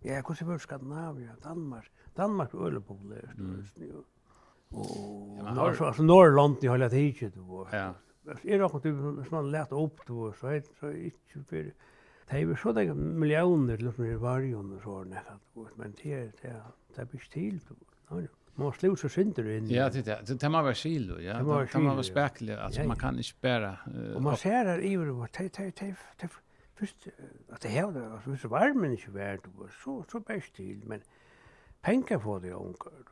Ja, hvordan var Skandinavia, Danmark, Danmark er øyelig populært, mm. Och alltså Norrland i hela tiden då. Ja. Är också typ sån lätt upp då så är så inte för Det är så där miljoner liksom i varje och så där att men det är det det blir stilt då. Man slår så synder in. Ja, det det det man var skil ja. Det man var spekler alltså man kan inte bära. Och man ser där i vad det det det först att det här var så varmt inte värd då så så bäst till men pengar får det onkel då.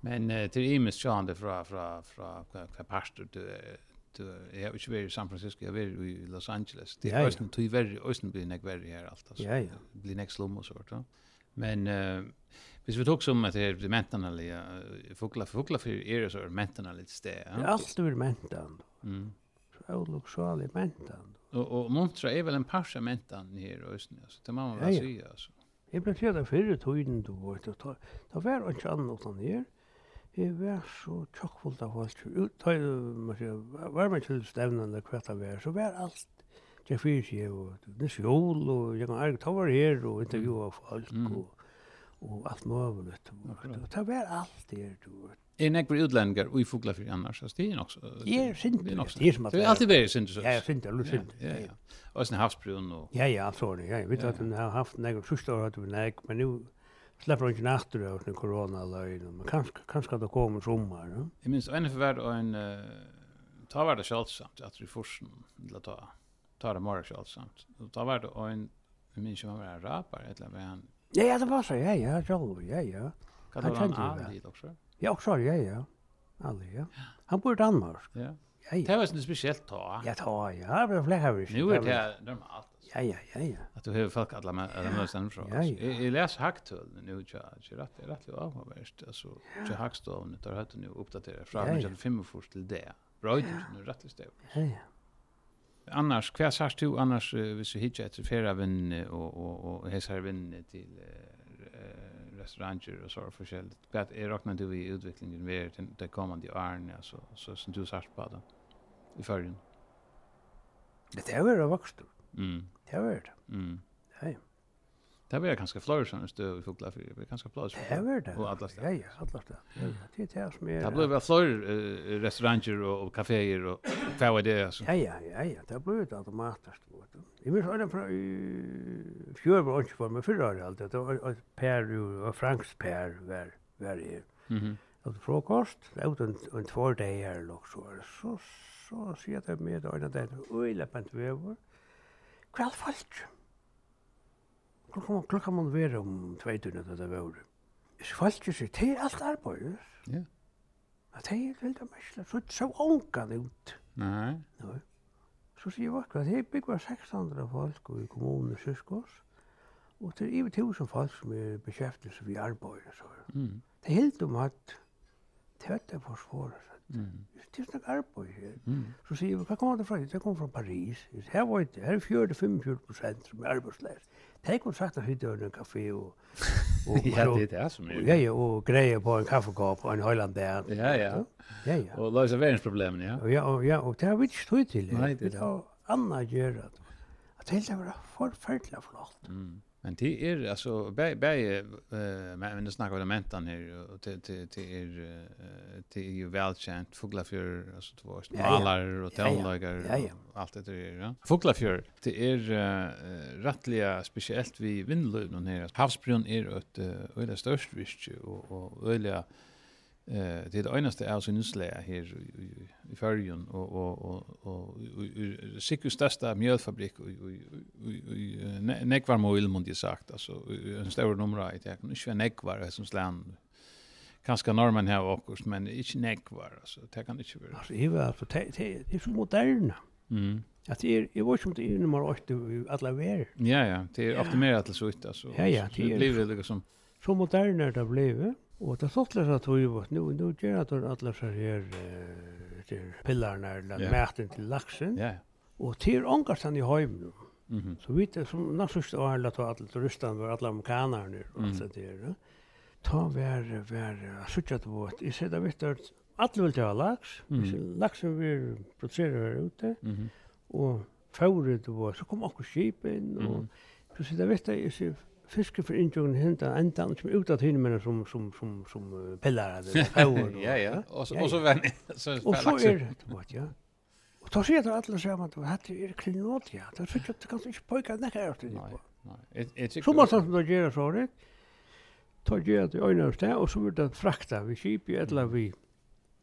Men eh, till Imes fra, fra, fra hva, hva pastor du, du, jeg har ikke vært i San Francisco, jag vet i Los Angeles. Det er är östen till very östen blir nek verre her alt, altså. Ja ja. Det Blir nek slum og sånt, ja. Men uh, Hvis vi tok som at det er mentanalli, fugla, fugla for er så er mentanalli til sted. Det er alt over mentan. Mm. Så outlook så alle mentan. Og, og montra er vel en par av mentan her også, altså. Det må man Ja, vel si, altså. Jeg ble til fyrir fyrre tøyden, du vet, og da var ikke annet utan her. Jeg var så tjokkfullt av folk. Uttøy, man sier, var man til stevnene hva det var, så var alt. Jeg fyrir seg, og det er jól, og jeg kan arg, ta var her, og intervjua folk, og, og alt møvlet. Og det var alt der, du vet. Er nekver utlendinger og i fugla fyrir annars, altså det er nok så. Det er synd, det er som at det er. alltid vært synd, så. Ja, ja, synd, det synd. Ja, ja. Og sånn havsbrun og... Ja, ja, alt sånn, ja, jeg vet at den har haft nekver, sørste år hadde vi nek, men nu, släpper inte natten av den corona löjden men kanske kanske det kommer sommar no? Jag minns en för värd en uh, ta var det självsamt att vi forsen eller ta ta det mer självsamt ta var det en jag minns ju var en rapare eller vad han Ja ja det var så ja ja jag ja ja Kan du ha en också? Ja också ja ja Alle, ja. Han bor i Danmark. Ja. Ja, ja. Det var sånn spesielt ta. Ja, ta, ja. Det var flere her. Nu er det normalt. Ja, ja, ja, ja. Att du har folk alla med alla med sen från. Ja, ja. Jag läser hacktull nu tja, tja rätt, det är rätt och avvärst. Alltså tja hackstull tar hött nu uppdatera från ja, ja. 5 först till det. Bra det nu rätt det stäv. Ja, ja. Annars kvar sagst du annars vi så hitcha efter flera och och och hesar vän till restauranger och så för själv. Vad är räknar du i utvecklingen vi det kommande åren alltså så som du sagt på då i förrän. Det är väl vuxet. Mm. Det var det. Mm. Ja, ja. Det var ganska flörsande støv i fuglar för det var ganska plats. Det var det. Och alla Ja, ja, alla det. Det är det som är. Det blev flör restauranger och kaféer och vad det alltså. Ja, ja, ja, ja, det blev det automatiskt vart. Vi minns alla från fjör var inte för mig förra året allt. Det var Per och Franks Per var var det. Mhm. Och frukost, ut en en två dagar och så så så ser det med då när det öle på vever. år akkurat folk. Hvordan kan man være om tveitunnet at det var? Hvis folk sier, det er alt arbeid. Ja. Det er veldig mye, så det så ångan ut. Nei. Nei. Så sier jeg akkurat, det er byggva 600 folk i kommunen i Syskos, og det er over 1000 folk som er beskjeftet seg ved arbeid. Mm. Det er helt om at det er det forsvaret. Mm. Det er nok arbeid her. Mm. Så sier vi, hva kommer det fra? Det kommer fra Paris. Her var det, her er 40-45 prosent som er arbeidsleir. Det er sagt at vi under en kafé og... og ja, det är det som är. Ja, ja, og greier på en kaffekopp og en høylandær. Ja, ja. Ja, ja. Och lösa världsproblemen, ja. Ja, og, ja, og det har vi ikke stått til. Nei, det er det. Det har Anna gjør at det hele var forferdelig flott. Mm. Men det är alltså bä bä eh men det snackar om mentan här och till till till är till är ju välkänt Fuglafjör alltså två års malar och tällägar allt det där ja. Fuglafjör det är rättliga speciellt vi vindlöven här. Havsbrunn är ett öliga störst visst och och öliga Eh det är det enaste är så nysläger här i i Färjön och och och och sikkert största mjölfabrik i Nekvar Moil måste sagt alltså en stor nummer i det kan inte Nekvar som sland kanske normen här också men inte Nekvar alltså det kan inte vara. Alltså är alltså det är så moderna. Mm. Att det är i vårt som det är nummer 8 alla ver Ja ja, det är optimerat till så ut alltså. Ja ja, det blir det liksom så moderna det blev. Og det er såg lätt att hur nu nu gör at alle så här til pillarna eller yeah. maten til laksen. Ja. Yeah. Och ångast han i høym nu. Mhm. Mm så vi vet jag som nästan så alla att alle turistan var alle amerikanerne og alt det der. Ta vær, vær, var var såchat jeg Jag ser det vet att alla vill ha -hmm. laksen vi producerar her ute. mm Mhm. Och fåret var så kom också skip in och så sitter vet jag fiske for injungen hinta enda och som av hinner men som som som som uh, pellar eller Ja ja. Och så och så vem så Och så är det vad ja. Och då ser det alla så att det hade är klinot ja. Det fick jag kan inte pojka nära efter det. Nej. Nej. Det är så måste man göra så det. Ta ge att öjna oss där och så vill det frakta vi skip eller vi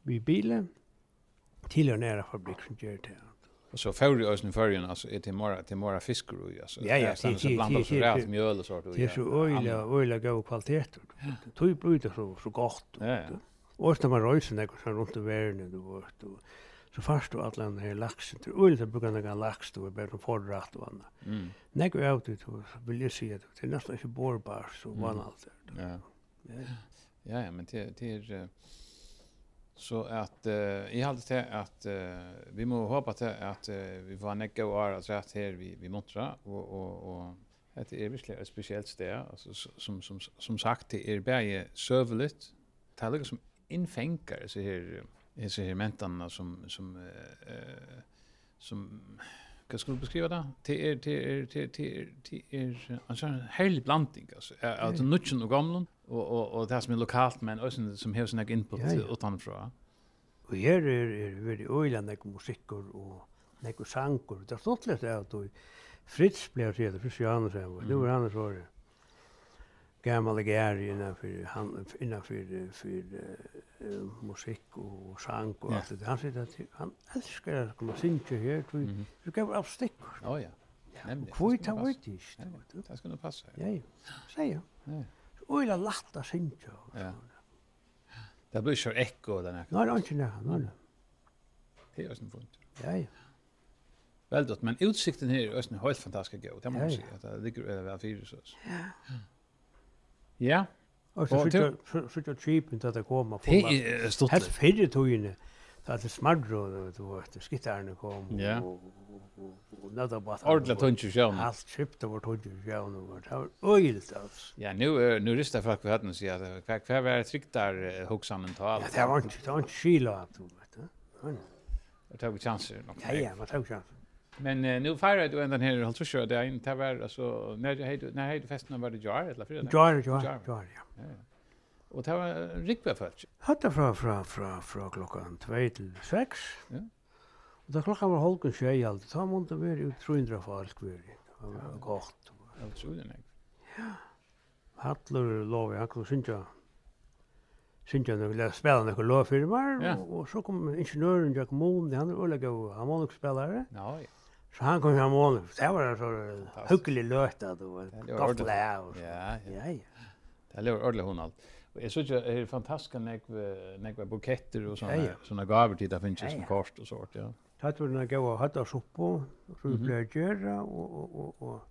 vi bilen till och nära fabriken gör det. Och så får ju ösnen förrän alltså är till mora till mora fiskar och alltså. Ja ja, det är blandat så rätt mjöl och sånt. Det är så öliga öliga god kvalitet. Det Tog ju bröd så så gott. Ja. Och så man rösen där så runt världen då var då. Så fast då alla den här laxen till öl så brukar den lax då är bättre förrätt och annat. Mm. När går ut ut så vill jag se det. Det är nästan så borbar så vanligt. Ja. Ja. Ja, men det det är Så att eh uh, i allt det att uh, vi må hoppas till att uh, vi får näcka och att rätt här vi vi montra och och och det är verkligen ett speciellt ställe alltså som som som sagt det är berge servelet talar som infänkar så här så här mentarna som som eh som Hva skulle du beskriva det? Det er, det er, det er, det er, det er, altså, en herlig blanding, altså. At nutjen og gamlen, og, og, og det som er lokalt, men også som har sin input ja, ja. utanfra. Og her er, er veldig øyla nek musikker og nek sanker. Det er stått litt av at Fritz ble å si det, Fritz Johannes, og nu er han så det gamla gärna innanför han innanför för uh, musik och sang och allt det han sitter att han älskar att komma synka här tror mm -hmm. du kan vara stick. Ja ja. men Kvoi ta det ist. Det ska nog passa. Ja ja. Säg ja. Oj la latta synka. Ja. Det blir så ekko den här. Nej, inte nej, nej. Det är ju fint. Ja ja. väldigt men utsikten här är ju helt fantastiskt god. Det måste jag säga. Det ligger väl fyra så. Ja. Ja. Og så sitter og kjipen til at det kommer. Det er stort. Helt fyrre togene. Det er smadre, du vet, skittarene kom. Ja. Og nødda på at... Ordla tunnsju sjøen. Alt kjipt over tunnsju sjøen. Det var øyelt, altså. Ja, nu rister folk vi hatt og sier at kvar var det trygt der hoksamen tal? Ja, det var ikke kila, du vet. Det var ikke chanser. Ja, ja, det var ikke chanser. Men uh, nu firar du ändan här håll så det in till var alltså när jag hade när jag hade festen var det jar eller för det. Jar jar jar ja. Och det var riktigt fett. Hade från från från från klockan 2 till 6. Ja. Och då klockan var halv 7 i allt. Så man måste vi ut 300 folk vi. Det var gott. Allt så den. Ja. Hattlur lov jag kunde synja. Synja när vi lär spela några lov för mig och så kom ingenjören Jack Moon, han är öliga och han var också spelare. Ja. Så han kom fram mål. Det var så hyggelig løt, at det var godt lær. Ja, ja. ja. Det lär ordentligt hon allt. Och jag såg är det fantastiska när när buketter och såna såna gaver till där finns ju som kort och sånt, ja. Tatt var den gåva hade soppa, rugblöjor och och och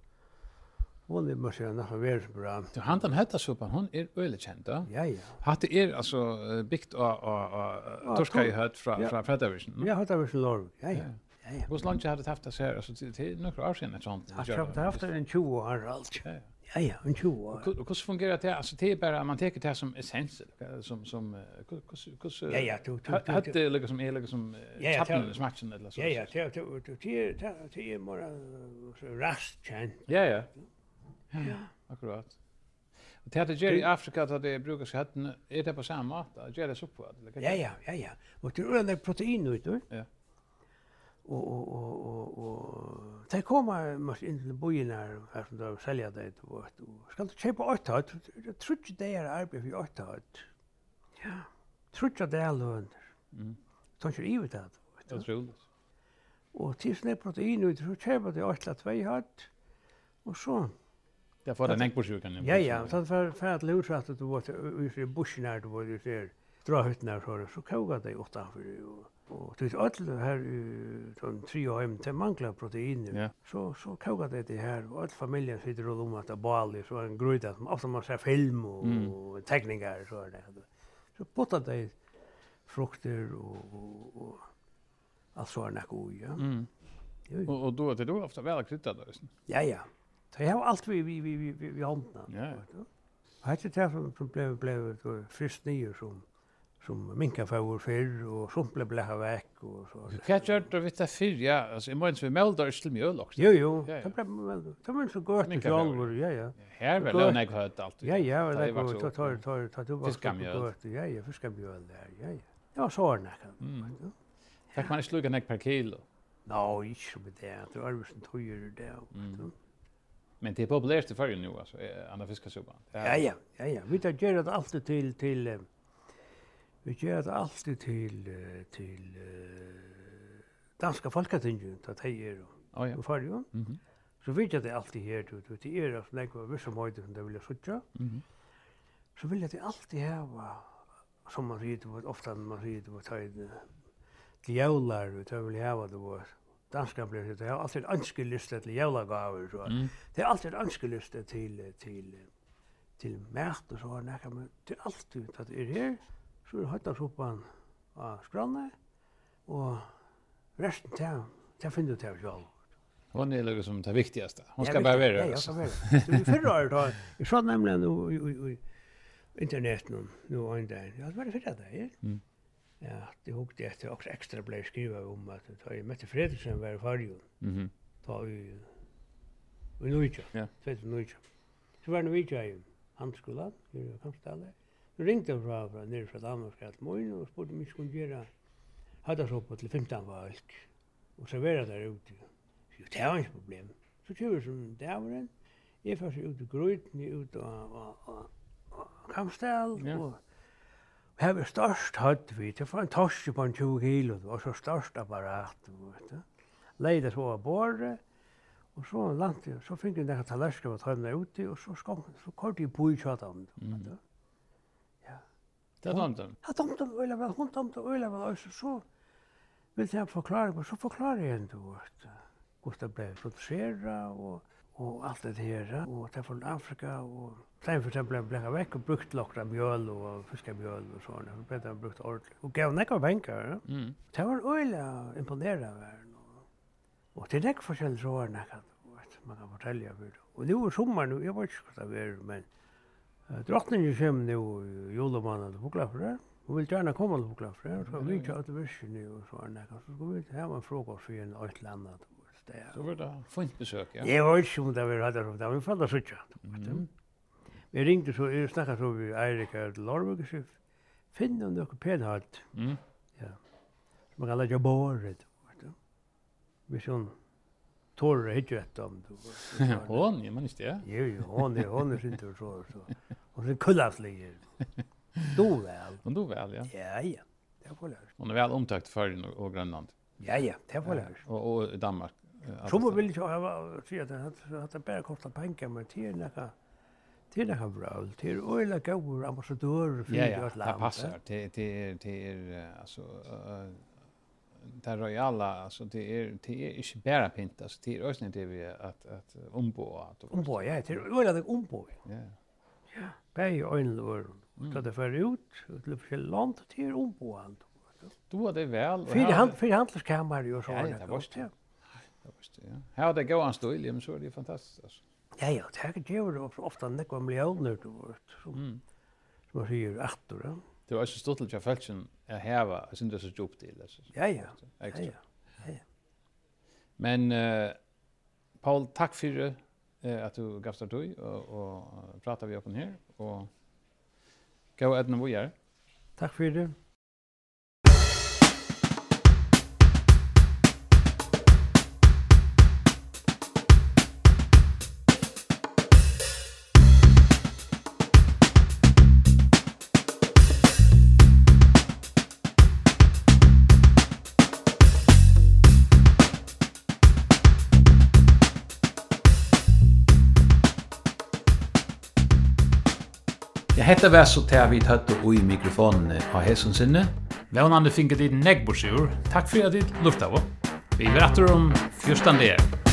Hon är måske en av världens bra. Du han den hetta sopan, hon är öle känd då. Ja ja. Hatt är alltså byggt av av torska i hött från från Fredavisen. Ja, hade vi så lov. Ja ja ja. Hvor langt har det haft det här? Alltså det är några år sedan ett sånt. Jag har haft det en 20 år alltså. Ja, ja, ja en 20 år. Och hur fungerar det? Alltså det är bara, man tänker det som essens, som, som, hur, ja, ja, du, du, hade det liksom, är liksom, tappen i smatchen eller så? Ja, ja, det är, det det det det är bara rastkänt. Ja, ja. Ja, akkurat. Och det hade Jerry Afrika att det brukar sig hatten är det på samma mat. Jerry soppa. Ja ja, ja ja. Och det är det protein ut då. Ja og og og og og tey koma mest inn til boinar her sum tey selja tey til vart og skal tey keypa eitt hat trutj tey er arbeið við eitt hat ja trutj tey er løn mhm við ta ta utroligt og til snæ protein við trutja keypa tey eitt lat vei hat og so. Ja, for den enkbursjukan. Ja, ja, så for for at lutrat at du var i bushen her, du var i der dra hytten her, så kogar dei åtta for og Og til öll her i sån tre og heim, til mangla proteiner. Yeah. Så, så kaukat det det her, og öll familien sitter og lomma etter bali, så er en gruida, som ofta man ser film og, mm. og tekningar, så er det. Så putta det frukter og, og, og allt så er det ui, ja. Mm. Og, og då, det er ofta vel krydda der, Ja, ja. Det har allt vi, vi, vi, vi, vi, vi, vi, Ja, vi, vi, vi, vi, vi, vi, vi, vi, vi, vi, som minka fåur fyrr och sumple bläha väck och så. Du kan du inte veta fyrr, ja. Alltså, jag menar, vi meldar till mjöl också. Jo, jo. Ja, ja. Det var så gott i kjallvor, ja, ja. Här var det när jag hört allt. Ja, ja, det ta så ta Tar, tar, tar, tar, fiskamjöl. Ja, ja, fiskamjöl där, ja, ja. Ja, så är det näkka. Tack man inte lukka näkka per kilo. Nå, inte som det. Det var ju som tog det. Men det är populärt i färgen nu, alltså, andra fiskasubban. Ja, ja, ja, ja. Vi tar gärna alltid till, till, Vi gjør det alltid til, til uh, danska folketinget, da de er oh, ja. og farger. Mm -hmm. Så vi gjør det alltid her, du, du, til er at jeg var virksomhet som det vil suttje. Mm -hmm. Så vil jeg det alltid hava, som man sier, du, ofte man sier, du, ta en djævlar, du, ta vil det du, danska blir det, det er alltid ønskeliste til jævlagaver, så mm. det er alltid ønskeliste til, til, til, til mæt og så, nekka, men det er alltid, det er her, så er høytasoppan av skranne, og resten til, til finner du til selv. Hon är lugg som det viktigaste. Hon ska bara vara. Ja, så I förra året har jag sa nämligen nu internet nu nu en dag. Ja, det var det förra där. Mm. Ja, det hugde efter också extra blev skriva om att ta i Mette Fredriksen var förr Mhm. Ta i Vi nu. Ja. Tvätt nu inte. Så var det nu i Han i det ringte jeg fra, fra nere fra Danmark til Møyen og spurte om jeg skulle gjøre hattasoppa til 15 valg og servera der ute. Så det var ikke problem. Så kjører som dæveren, jeg først ut i grøyten, ut av Kamstel, ja. og her var størst hatt vi, det var en torsk på en 20 kilo, det var så størst apparat, vet du. Leide så av båret, og så landet, så fikk jeg nekka tallerska med tøymna ute, og så, så så kort så kom, så kom, så kom, så Det dømte han? Ja, dømte han øyla vel, hun dømte øyla vel, og så så vil jeg forklare meg, så forklarer jeg henne vårt. Hvordan det ble produseret og, og alt det her, og det er fra Afrika, og Stein for eksempel ble jeg vekk og brukt lokra mjøl og fiskemjøl og sånn, og ble han brukt ordentlig. Og gav nekka penger, mm. det var øyla imponerende av verden. Og det er nekka forskjellige sårene, man kan fortelle jeg for det. Og nu er sommeren, jeg vet ikke hva det er, men Drottningen kommer nu i julemannen til Buklafre, Hun vil gjerne komme til Buklafre, og så vil ikke alle virkene og så er det nekka, så skal vi ha en fråga for en alt landet. Så var det fint besøk, ja? Jeg var ikke om det var hatt det, men fann det suttja. Vi ringte så, jeg snakket så vi Eirik her til Lorvig, og så finn om det er penhatt, ja, Så man kan det båret, vet du, visjonen tårer och hittar ett om det. Hon, men inte. det. Jo, jo, hon är, hon är sin tur så. Hon är kullaslig. Du väl. Hon då väl, ja. Ja, ja. Det får lärs. Hon är väl omtakt för och, Grönland. Ja, ja, det får lärs. Och, och Danmark. Som vill jag ha se att att det bara kostar pengar men det är några det är några bra det är öla goda ambassadörer för vårt land. Ja, ja, det passar. Det det det är alltså det royala alltså det är det är inte bara pint alltså det är också det vi att att ombo att ombo ja det är väl att ombo ja. Ja. Bei öllor så det för ut till för land till ombo allt. Då det väl för han för handlarskammare och så ja det var det. Det var det ja. Här det går en stil men så är det fantastiskt alltså. Ja ja det är det ofta när kommer jag nu då som som säger då Det var også stort til følelsen at her var, jeg synes det er så djupt til. Altså. Ja, ja. Ekstra. Ja, ja. ja, Men uh, Paul, takk for uh, at du gavst deg tog og, og pratet vi opp her. Og gå etter noe vi gjør. Takk for det. Ja, hetta var så til vi tatt og i mikrofonen av hesson sinne. Vånande finket i negbosjur. Takk for at du lufta på. Vi er etter om 14 dager.